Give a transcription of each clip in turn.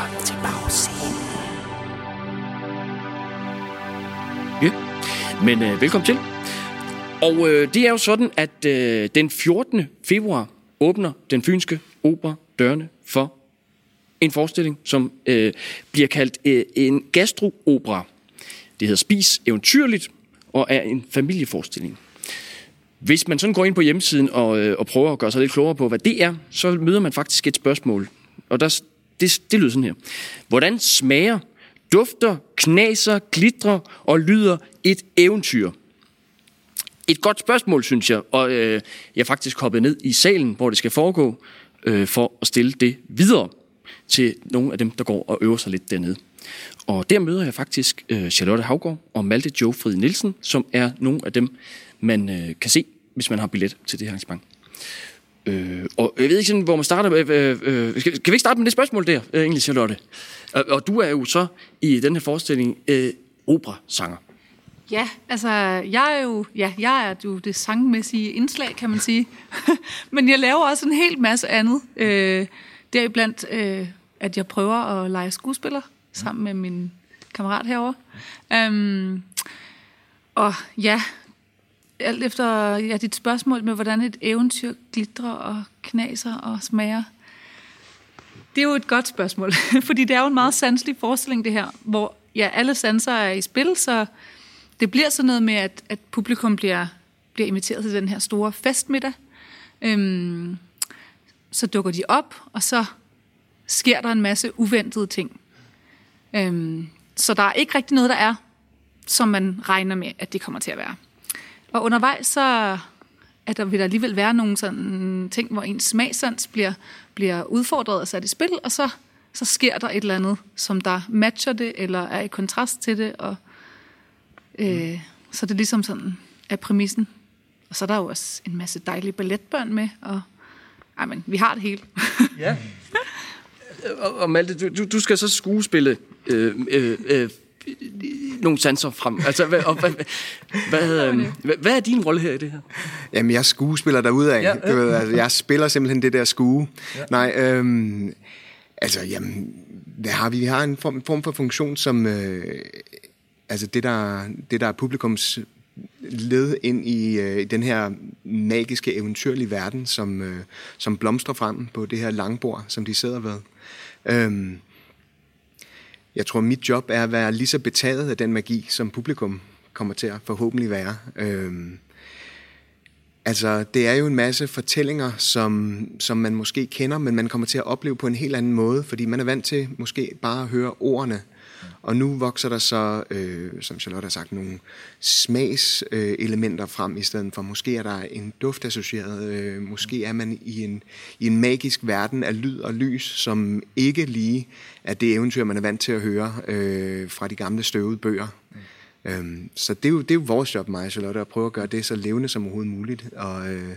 Velkommen til bagscenen. Ja, men øh, velkommen til. Og øh, det er jo sådan, at øh, den 14. februar åbner den fynske opera dørene for en forestilling, som øh, bliver kaldt øh, en gastroopera. Det hedder Spis Eventyrligt og er en familieforestilling. Hvis man sådan går ind på hjemmesiden og, øh, og prøver at gøre sig lidt klogere på, hvad det er, så møder man faktisk et spørgsmål. Og der, det, det lyder sådan her. Hvordan smager, dufter, knaser, glitrer og lyder et eventyr? Et godt spørgsmål, synes jeg, og øh, jeg er faktisk hoppet ned i salen, hvor det skal foregå, øh, for at stille det videre til nogle af dem, der går og øver sig lidt dernede. Og der møder jeg faktisk øh, Charlotte Havgård og Malte Jo Frid Nielsen, som er nogle af dem, man øh, kan se, hvis man har billet til det her arrangement. Øh, og jeg ved ikke sådan, hvor man starter. Øh, øh, skal, kan vi ikke starte med det spørgsmål der, øh, egentlig, Charlotte? Og, og du er jo så i den her forestilling øh, operasanger. Ja, altså, jeg er jo, ja, jeg er jo det sangmæssige indslag, kan man sige. Men jeg laver også en hel masse andet. Øh, deriblandt, øh, at jeg prøver at lege skuespiller sammen med min kammerat herovre. Um, og ja, alt efter ja, dit spørgsmål med, hvordan et eventyr glitrer og knaser og smager. Det er jo et godt spørgsmål, fordi det er jo en meget sanselig forestilling, det her, hvor ja, alle sanser er i spil, så det bliver sådan noget med, at, at publikum bliver, bliver inviteret til den her store festmiddag. Øhm, så dukker de op, og så sker der en masse uventede ting. Øhm, så der er ikke rigtig noget, der er, som man regner med, at det kommer til at være. Og undervejs så at der vil der alligevel være nogle sådan ting, hvor ens smagsans bliver, bliver udfordret og sat i spil, og så, så sker der et eller andet, som der matcher det, eller er i kontrast til det, og øh, så det er ligesom sådan er præmissen. Og så er der jo også en masse dejlige balletbørn med, og ej, men vi har det hele. ja. Og, og Malte, du, du skal så skuespille øh, øh, øh, nogle sanser frem. Altså, hvad, og, hvad, hvad, øh, hvad, hvad er din rolle her i det her? Jamen, jeg skuespiller derude af. Ja, ved, altså, jeg spiller simpelthen det der skue. Ja. Nej, øhm, altså, jamen, hvad har vi? Vi har en form, form for funktion, som... Øh, altså, det der, det der er publikums led ind i øh, den her magiske, eventyrlige verden, som, øh, som blomstrer frem på det her langbord, som de sidder ved. Øhm, jeg tror, mit job er at være lige så betaget af den magi, som publikum kommer til at forhåbentlig være. Øhm, altså, det er jo en masse fortællinger, som, som man måske kender, men man kommer til at opleve på en helt anden måde, fordi man er vant til måske bare at høre ordene og nu vokser der så, øh, som Charlotte har sagt, nogle smagselementer øh, frem i stedet for. Måske er der en duft associeret. Øh, måske er man i en, i en magisk verden af lyd og lys, som ikke lige er det eventyr, man er vant til at høre øh, fra de gamle støvede bøger. Mm. Øhm, så det er, jo, det er jo vores job, mig og Charlotte, at prøve at gøre det så levende som overhovedet muligt, og, øh,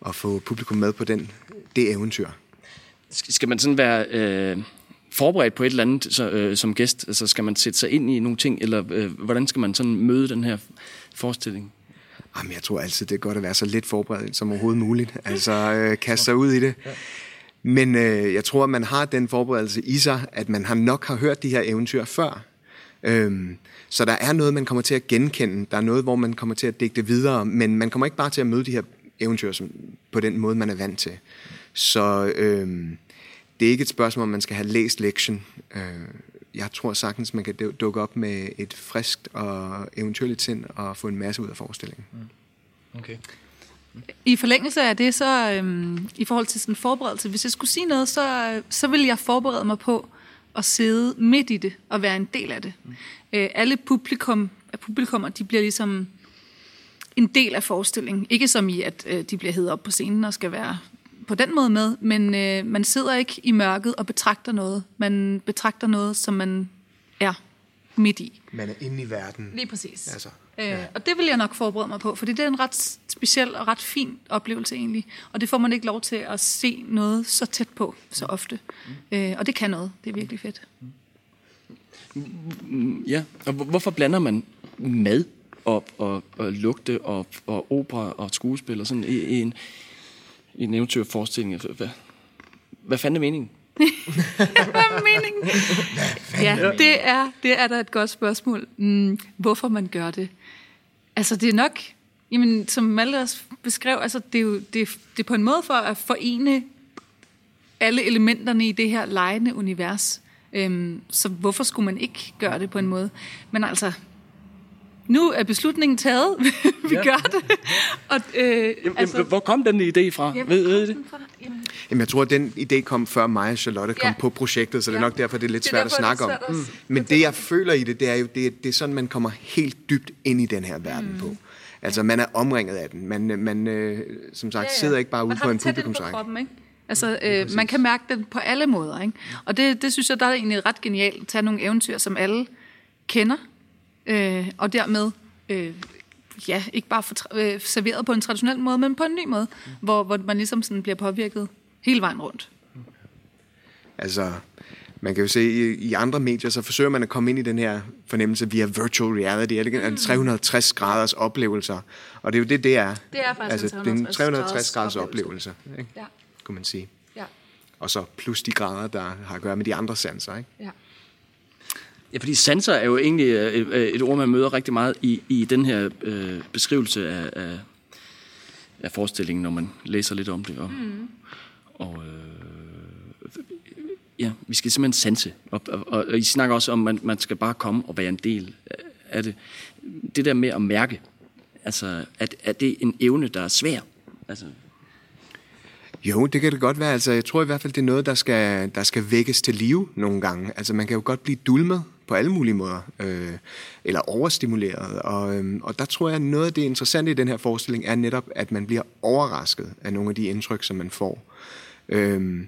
og få publikum med på den, det eventyr. Skal man sådan være... Øh forberedt på et eller andet så, øh, som gæst? Altså skal man sætte sig ind i nogle ting, eller øh, hvordan skal man sådan møde den her forestilling? Jamen, jeg tror altid, det er godt at være så lidt forberedt som overhovedet muligt. Altså øh, kaste sig ud i det. Men øh, jeg tror, at man har den forberedelse i sig, at man har nok har hørt de her eventyr før. Øhm, så der er noget, man kommer til at genkende. Der er noget, hvor man kommer til at digte videre. Men man kommer ikke bare til at møde de her eventyr som, på den måde, man er vant til. Så... Øh, det er ikke et spørgsmål, om man skal have læst lektion. Øh, jeg tror sagtens, man kan dukke op med et friskt og eventyrligt sind og få en masse ud af forestillingen. Mm. Okay. I forlængelse af det, så øhm, i forhold til sådan forberedelse, hvis jeg skulle sige noget, så, så vil jeg forberede mig på at sidde midt i det og være en del af det. Mm. Øh, alle publikum, publikummer, de bliver ligesom en del af forestillingen. Ikke som i, at øh, de bliver hævet op på scenen og skal være på den måde med, men øh, man sidder ikke i mørket og betragter noget. Man betragter noget, som man er midt i. Man er inde i verden. Lige præcis. Altså, ja. øh, og det vil jeg nok forberede mig på, fordi det er en ret speciel og ret fin oplevelse egentlig. Og det får man ikke lov til at se noget så tæt på, så ofte. Mm. Øh, og det kan noget. Det er virkelig fedt. Mm. Ja, og hvorfor blander man mad og, og, og lugte og, og opera og skuespil og sådan en i en eventyrforestilling. Hvad, hvad fanden er meningen? Hvad er meningen? Ja, det er, det er da et godt spørgsmål. Mm, hvorfor man gør det? Altså, det er nok, jamen, som Malte også beskrev, altså, det er jo det, er, det er på en måde for at forene alle elementerne i det her lejende univers. Øhm, så hvorfor skulle man ikke gøre det på en måde? Men altså, nu er beslutningen taget. vi ja. gør det. Og, øh, Jamen, altså, hvor kom den idé fra? Ja, ved, ved det? Fra? Jamen. Jamen, jeg tror, at den idé kom før mig og Charlotte kom ja. på projektet, så det er nok derfor, det er lidt det er svært at snakke om. Mm. Men det, jeg føler i det, det er jo, det, det er sådan, man kommer helt dybt ind i den her verden mm. på. Altså, man er omringet af den. Man, man øh, som sagt, ja, ja. sidder ikke bare ude på en publikumsrække. Altså, øh, man kan mærke den på alle måder. Ikke? Og det, det synes jeg, der er egentlig ret genialt. at Tage nogle eventyr, som alle kender, øh, og dermed øh, ja, ikke bare for, øh, serveret på en traditionel måde, men på en ny måde, mm. hvor, hvor man ligesom sådan bliver påvirket hele vejen rundt. Altså, man kan jo se, i, i andre medier, så forsøger man at komme ind i den her fornemmelse via virtual reality, det mm. 360 graders oplevelser. Og det er jo det, det er. Det er faktisk altså, en 360, en 360 graders oplevelse, ikke? Ja. kunne man sige. Ja. Og så plus de grader, der har at gøre med de andre sanser. Ikke? Ja. Ja, fordi sanser er jo egentlig øh, et, øh, et ord, man møder rigtig meget i, i den her øh, beskrivelse af, af, af forestillingen, når man læser lidt om det. Og, mm. og øh, ja, vi skal simpelthen sanse. Og, og, og, og I snakker også om, at man, man skal bare komme og være en del af det. Det der med at mærke, altså, at, at det er en evne, der er svær. Altså, jo, det kan det godt være. Altså, jeg tror i hvert fald, det er noget, der skal, der skal vækkes til live nogle gange. Altså, man kan jo godt blive dulmet på alle mulige måder, øh, eller overstimuleret. Og, øh, og der tror jeg, at noget af det interessante i den her forestilling er netop, at man bliver overrasket af nogle af de indtryk, som man får. Øh,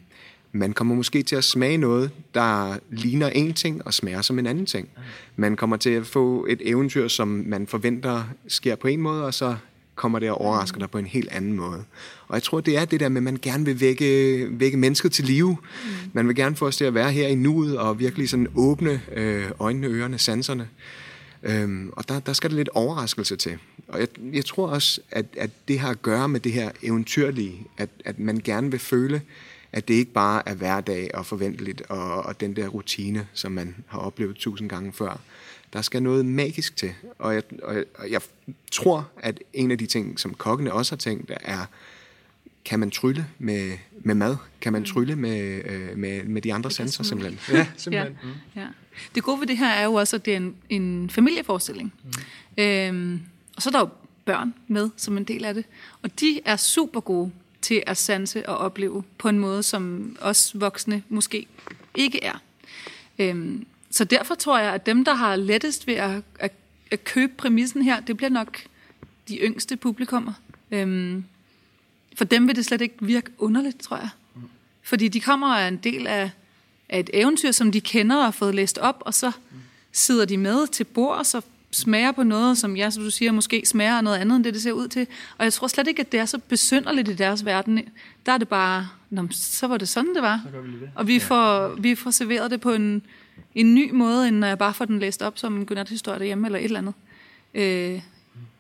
man kommer måske til at smage noget, der ligner en ting og smager som en anden ting. Man kommer til at få et eventyr, som man forventer sker på en måde, og så kommer det og overrasker dig på en helt anden måde. Og jeg tror, det er det der med, at man gerne vil vække, vække mennesket til live. Mm. Man vil gerne få os til at være her i nuet og virkelig sådan åbne øh, øjnene, ørerne, sanserne. Øhm, og der, der skal der lidt overraskelse til. Og jeg, jeg tror også, at, at det har at gøre med det her eventyrlige, at, at man gerne vil føle, at det ikke bare er hverdag og forventeligt, og, og den der rutine, som man har oplevet tusind gange før. Der skal noget magisk til. Og jeg, og jeg, og jeg tror, at en af de ting, som kokkene også har tænkt, er, kan man trylle med, med mad? Kan man mm. trylle med, øh, med, med de andre sanser simpelthen? Ja, simpelthen. Ja. Mm. Ja. Det gode ved det her er jo også, at det er en, en familieforestilling. Mm. Øhm, og så er der jo børn med som en del af det. Og de er super gode til at sanse og opleve på en måde, som os voksne måske ikke er. Øhm, så derfor tror jeg, at dem, der har lettest ved at, at, at købe præmissen her, det bliver nok de yngste publikummer. Øhm, for dem vil det slet ikke virke underligt, tror jeg. Fordi de kommer af en del af, af et eventyr, som de kender og har fået læst op, og så sidder de med til bord, og så smager på noget, som jeg, som du siger, måske smager af noget andet, end det, det ser ud til. Og jeg tror slet ikke, at det er så besynderligt i deres verden. Der er det bare, Nå, så var det sådan, det var. Det. Og vi får, vi får serveret det på en, en ny måde, end når jeg bare får den læst op som en godnat-historie derhjemme, eller et eller andet. Øh,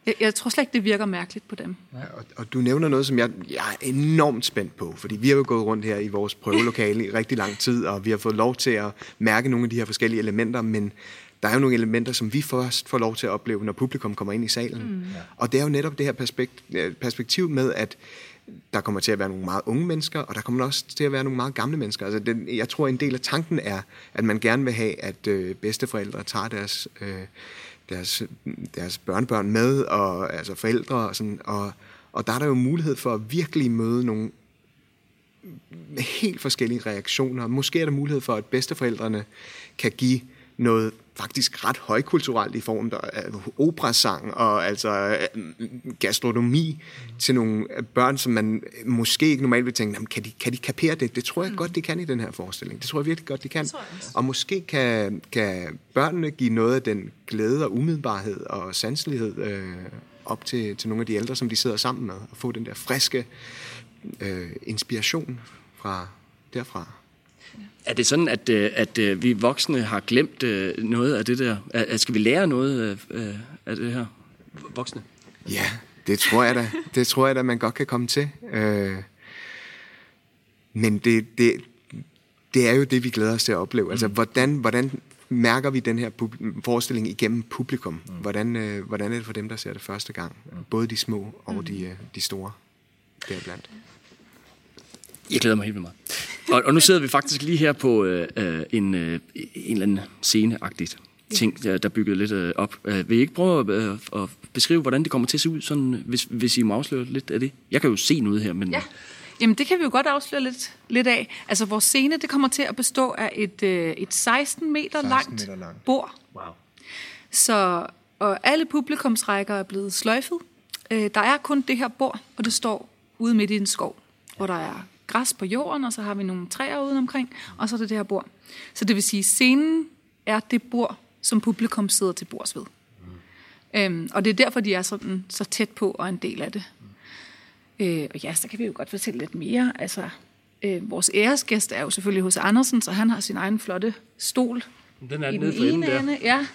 jeg, jeg tror slet ikke, det virker mærkeligt på dem. Ja, og, og du nævner noget, som jeg, jeg er enormt spændt på, fordi vi har jo gået rundt her i vores prøvelokale i rigtig lang tid, og vi har fået lov til at mærke nogle af de her forskellige elementer, men der er jo nogle elementer, som vi først får lov til at opleve, når publikum kommer ind i salen. Mm. Og det er jo netop det her perspektiv, perspektiv med, at der kommer til at være nogle meget unge mennesker, og der kommer også til at være nogle meget gamle mennesker. Altså den, jeg tror, en del af tanken er, at man gerne vil have, at øh, bedsteforældre tager deres... Øh, deres, deres børnebørn med, og altså forældre og sådan, og, og der er der jo mulighed for at virkelig møde nogle helt forskellige reaktioner. Måske er der mulighed for, at bedsteforældrene kan give noget faktisk ret højkulturelt i form af operasang og altså gastronomi til nogle børn, som man måske ikke normalt vil tænke, kan de, kan de kapere det? Det tror jeg mm. godt, de kan i den her forestilling. Det tror jeg virkelig godt, de kan. Og måske kan, kan børnene give noget af den glæde og umiddelbarhed og sanselighed øh, op til, til nogle af de ældre, som de sidder sammen med, og få den der friske øh, inspiration fra derfra. Er det sådan, at, øh, at, øh, vi voksne har glemt øh, noget af det der? At skal vi lære noget af, det her voksne? Ja, det tror jeg da. Det tror jeg da, man godt kan komme til. Men det, det, det er jo det, vi glæder os til at opleve. Altså, hvordan, hvordan mærker vi den her forestilling igennem publikum? Hvordan, øh, hvordan er det for dem, der ser det første gang? Både de små og de, de store deriblandt. Jeg glæder mig helt vildt meget. Og, og nu sidder vi faktisk lige her på øh, øh, en, øh, en eller anden sceneagtigt ting, der, der er bygget lidt øh, op. Øh, vil I ikke prøve at, øh, at beskrive, hvordan det kommer til at se ud, sådan, hvis, hvis I må afsløre lidt af det? Jeg kan jo se noget her, men... Ja. Jamen, det kan vi jo godt afsløre lidt, lidt af. Altså, vores scene, det kommer til at bestå af et, øh, et 16 meter 16 langt meter langt. bord. Wow. Så, og alle publikumsrækker er blevet sløjfet. Øh, der er kun det her bord, og det står ude midt i en skov, hvor der er græs på jorden, og så har vi nogle træer uden omkring, og så er det det her bord. Så det vil sige, scenen er det bord, som publikum sidder til bords ved. Øhm, og det er derfor, de er sådan, så tæt på og en del af det. Øh, og ja, så kan vi jo godt fortælle lidt mere. Altså, øh, vores æresgæst er jo selvfølgelig hos Andersen, så han har sin egen flotte stol Den er i nede den ene der. ende. Ja,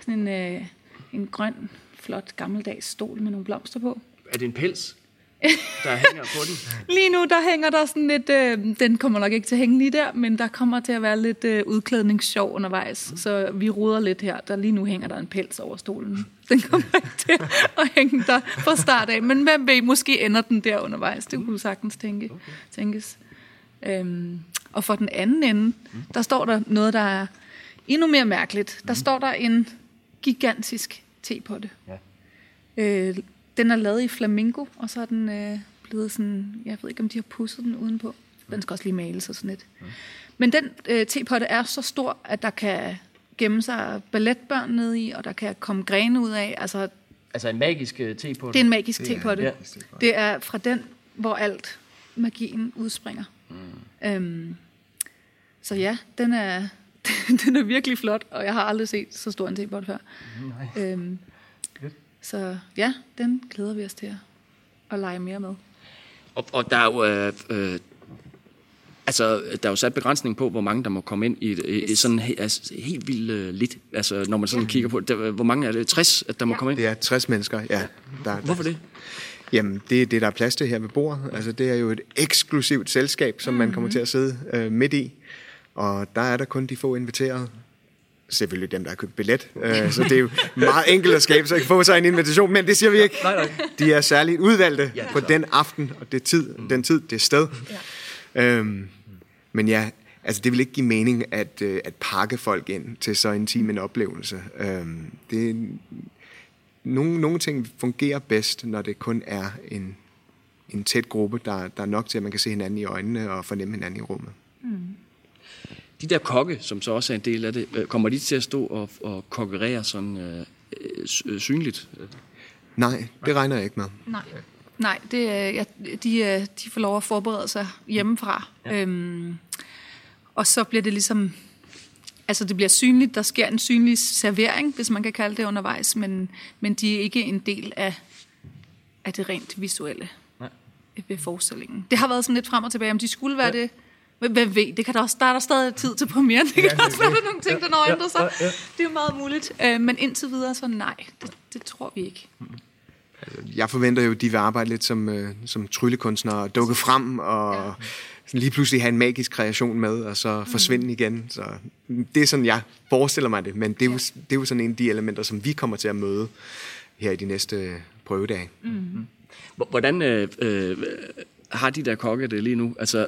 sådan en, øh, en grøn, flot, gammeldags stol med nogle blomster på. Er det en pels, der hænger på den? Lige nu, der hænger der sådan lidt, øh, den kommer nok ikke til at hænge lige der, men der kommer til at være lidt øh, udklædningssjov undervejs, så vi ruder lidt her. Der lige nu hænger der en pels over stolen. Den kommer ikke til at hænge der fra start af, men hvem ved, måske ender den der undervejs. Det kunne sagtens tænke, tænkes. Øhm, og for den anden ende, der står der noget, der er endnu mere mærkeligt. Der står der en gigantisk tepotte. Ja. Øh, den er lavet i flamingo, og så er den øh, blevet sådan, jeg ved ikke, om de har pudset den udenpå. Den skal også lige males og sådan lidt. Men den øh, tepotte er så stor, at der kan gemme sig balletbørn nede i, og der kan komme grene ud af. Altså, Altså en magisk uh, te på det er en magisk tepotte. ja. Det er fra den, hvor alt magien udspringer. Mm. Øhm, så ja, den er, den er virkelig flot, og jeg har aldrig set så stor en tepotte før. Nej. Øhm, så ja, den glæder vi os til at, lege mere med. Og, og der er jo... Øh, øh, Altså, der er jo sat begrænsning på, hvor mange der må komme ind i, i, i sådan altså, helt vildt øh, lidt. Altså, når man sådan kigger på det. Der, hvor mange er det? 60, at der må Ja. komme ind? Det er 60 mennesker, ja. Der, der, Hvorfor det? Jamen, det er det, der er plads til her ved bordet. Altså, det er jo et eksklusivt selskab, som man kommer til at sidde øh, midt i. Og der er der kun de få inviterede. Selvfølgelig dem, der har købt billet. Øh, så det er jo meget enkelt at skabe, så ikke få sig en invitation. Men det siger vi ikke. Nej, nej. De er særligt udvalgte Ja, på den aften, og det tid, den tid, det sted. Øhm, men ja, altså det vil ikke give mening at, øh, at pakke folk ind til så intim en oplevelse. Øhm, det, nogle, nogle ting fungerer bedst, når det kun er en, en tæt gruppe, der, der er nok til, at man kan se hinanden i øjnene og fornemme hinanden i rummet. De der kokke, som så også er en del af det, øh, kommer de til at stå og, og kokkerere sådan øh, øh, sy- øh, synligt? Nej, det regner jeg ikke med. Nej, Nej det, er- jeg, de, øh, de får lov at forberede sig hjemmefra. Ja. Øhm, og så bliver det ligesom... Altså, det bliver synligt. Der sker en synlig servering, hvis man kan kalde det undervejs, men, men de er ikke en del af, af det rent visuelle Nej. ved forestillingen. Det har været sådan lidt frem og tilbage, om de skulle være ja. det. Hvem- Hvem ved, det kan der også, der er der stadig tid til premieren. Det kan også være, der nogle ting, der når at ændre sig. Det er jo meget muligt. Øh, men indtil videre, så nej, det, det tror vi ikke. Jeg forventer jo, at de vil arbejde lidt som, øh, som tryllekunstnere og dukke frem og ja. sådan lige pludselig have en magisk kreation med, og så forsvinde igen. Så det er sådan, jeg forestiller mig det, men det er, jo, det er jo sådan en af de elementer, som vi kommer til at møde her i de næste prøvedage. Hvor- Hvordan øh, øh, har de der kokke det lige nu? Altså,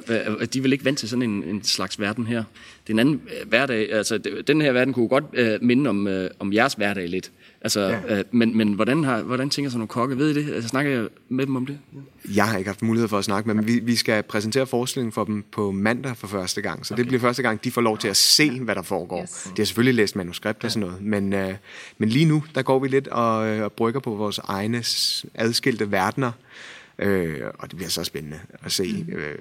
de vel ikke vant til sådan en, en slags verden her. Det er en anden øh, hverdag. Altså, den her verden kunne godt øh, minde om, øh, om jeres hverdag lidt. Altså, ja. øh, men, men hvordan, har, hvordan tænker sådan nogle kokke? Ved I det? Altså, snakker jeg med dem om det? Jeg har ikke haft mulighed for at snakke med dem. Vi, vi skal præsentere forestillingen for dem på mandag for første gang, så okay. det bliver første gang, de får lov til at se, hvad der foregår. Yes. De har selvfølgelig læst manuskript og sådan noget, men, øh, men lige nu, der går vi lidt og, øh, og brygger på vores egne adskilte verdener, øh, og det bliver så spændende at se, øh,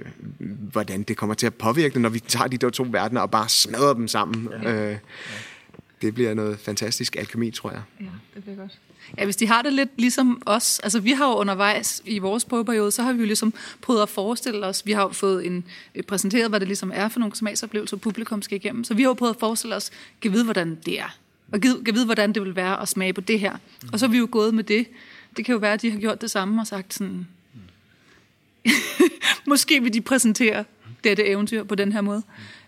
hvordan det kommer til at påvirke det, når vi tager de der to verdener og bare smadrer dem sammen. Øh, det bliver noget fantastisk alkemi, tror jeg. Ja, det bliver godt. Ja, hvis de har det lidt ligesom os, altså vi har jo undervejs i vores prøveperiode, så har vi jo ligesom prøvet at forestille os, vi har jo fået en, øh, præsenteret, hvad det ligesom er for nogle smagsoplevelser, publikum skal igennem, så vi har jo prøvet at forestille os, kan vide, hvordan det er, og kan vide, hvordan det vil være at smage på det her. Og så er vi jo gået med det. Det kan jo være, at de har gjort det samme og sagt sådan, måske vil de præsentere dette eventyr på den her måde.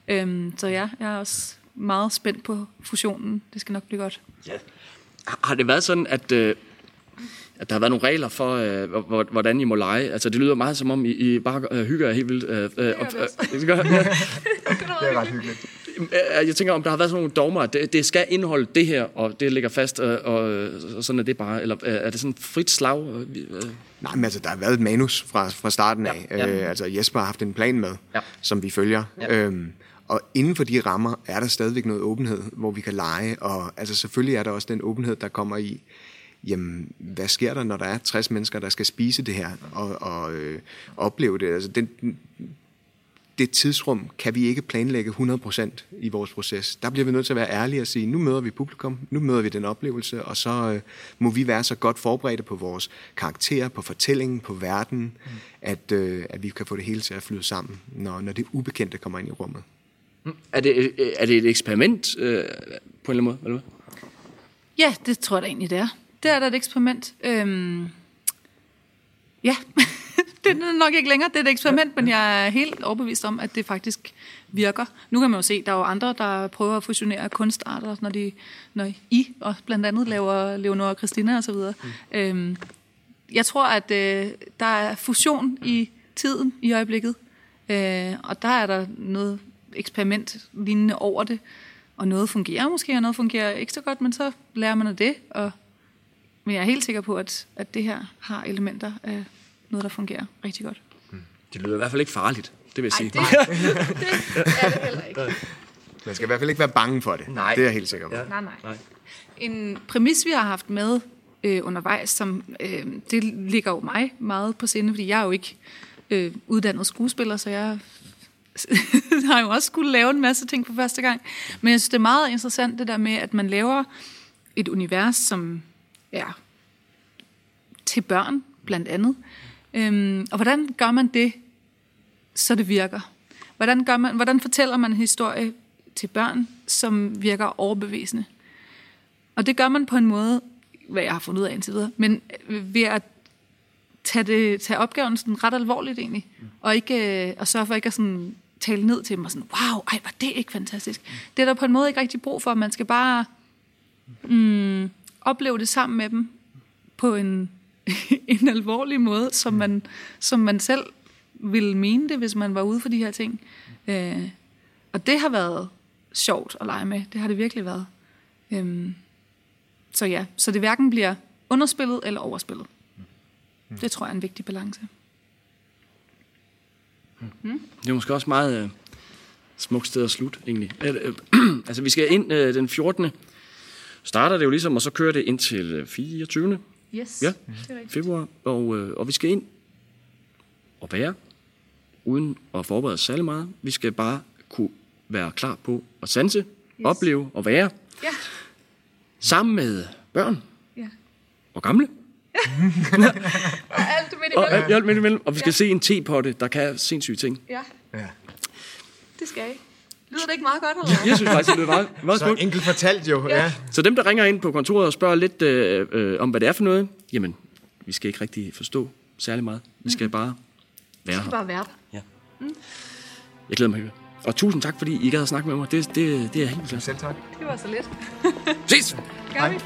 Øhm, så ja, jeg er også meget spændt på fusionen. Det skal nok blive godt. Ja. Har det været sådan, at, øh, at der har været nogle regler for, øh, hvor- hvordan I må lege? Altså, det lyder meget som om, I, I bare øh, hygger jer helt vildt. Øh, øh, og- øh, det gør- ja. Det er ret hyggeligt. Øh, Jeg tænker, om der har været sådan nogle dogmer, det, det skal indeholde det her, og det ligger fast, og, og, og sådan er det bare. Eller øh, er det sådan frit slag? Øh, øh, Nej, men altså, der har været et manus fra, fra starten af. Ja, ja. Øh, altså, Jesper har haft en plan med, Ja. som vi følger. Ja. Øhm, og inden for de rammer er der stadigvæk noget åbenhed, hvor vi kan lege. Og altså, selvfølgelig er der også den åbenhed, der kommer i, jamen, hvad sker der, når der er 60 mennesker, der skal spise det her og, og øh, opleve det? Altså, den, det tidsrum kan vi ikke planlægge 100% i vores proces. Der bliver vi nødt til at være ærlige og sige, nu møder vi publikum, nu møder vi den oplevelse, og så øh, må vi være så godt forberedte på vores karakterer, på fortællingen, på verden, mm. at, øh, at vi kan få det hele til at flyde sammen, når, når det ubekendte kommer ind i rummet. er, det, øh, er det et eksperiment øh, på en eller anden måde? Eller hvad? Ja, det tror jeg da egentlig, det er. Det er da et eksperiment. Øhm, ja, det er nok ikke længere, det er et eksperiment, men jeg er helt overbevist om, at det faktisk virker. Nu kan man jo se, der er jo andre, der prøver at fusionere kunstarter, når, de, når I og blandt andet laver Leonora og Christina osv. Mm. Øhm, jeg tror, at øh, der er fusion i tiden i øjeblikket, øh, og der er der noget eksperiment lignende over det, og noget fungerer måske, og noget fungerer ikke så godt, men så lærer man af det, og men jeg er helt sikker på, at, at det her har elementer af noget, der fungerer rigtig godt. Det lyder i hvert fald ikke farligt, det vil jeg sige. det, det er det heller ikke. Man skal i hvert fald ikke være bange for det. Nej. Det er jeg helt sikker på. Ja. Nej, nej. Nej. En præmis, vi har haft med øh, undervejs, som øh, det ligger jo mig meget på sinde, fordi jeg er jo ikke øh, uddannet skuespiller, så jeg har jo også skulle lave en masse ting for første gang. Men jeg synes, det er meget interessant det der med, at man laver et univers, som er til børn, blandt andet. Øhm, og hvordan gør man det, så det virker? Hvordan, gør man, hvordan fortæller man en historie til børn, som virker overbevisende? Og det gør man på en måde, hvad jeg har fundet ud af indtil videre, men øh, ved at tage, det, tage opgaven sådan ret alvorligt egentlig, og ikke øh, og sørge for ikke at sådan tale ned til dem og sådan, wow, ej, var det ikke fantastisk? Det er der på en måde ikke rigtig brug for. Man skal bare mm, opleve det sammen med dem på en, en alvorlig måde, som man, som man selv ville mene det, hvis man var ude for de her ting. Øh, og det har været sjovt at lege med. Det har det virkelig været. Øhm, så ja, så det hverken bliver underspillet eller overspillet. Det tror jeg er en vigtig balance. Det er måske også meget øh, smukt sted at slutte, egentlig. Øh, øh, altså, vi skal ind øh, den 14. Starter det jo ligesom, og så kører det ind til øh, 24. Yes, Ja. det er rigtigt. februar, og, øh, og vi skal ind og være, uden at forberede os særlig meget. Vi skal bare kunne være klar på at sanse, yes. opleve og være, Ja, sammen med børn ja. og gamle, Og alt det midt og imellem. alt, alt midt imellem. Og vi skal Ja. se en tepotte, der kan sindssyge ting. Ja, Ja. det skal I. Lyder det ikke meget godt, eller? Jeg synes faktisk, det er meget, meget Så smukt. enkelt fortalt jo, ja. Så dem, der ringer ind på kontoret og spørger lidt øh, øh, om, hvad det er for noget, jamen, vi skal ikke rigtig forstå særlig meget. Vi skal bare være her. er bare værd. Jeg glæder mig helt. Og tusind tak, fordi I gad at snakke med mig. Det, det, det er helt vildt. Selv tak. Det var så let. Ses! Gør vi?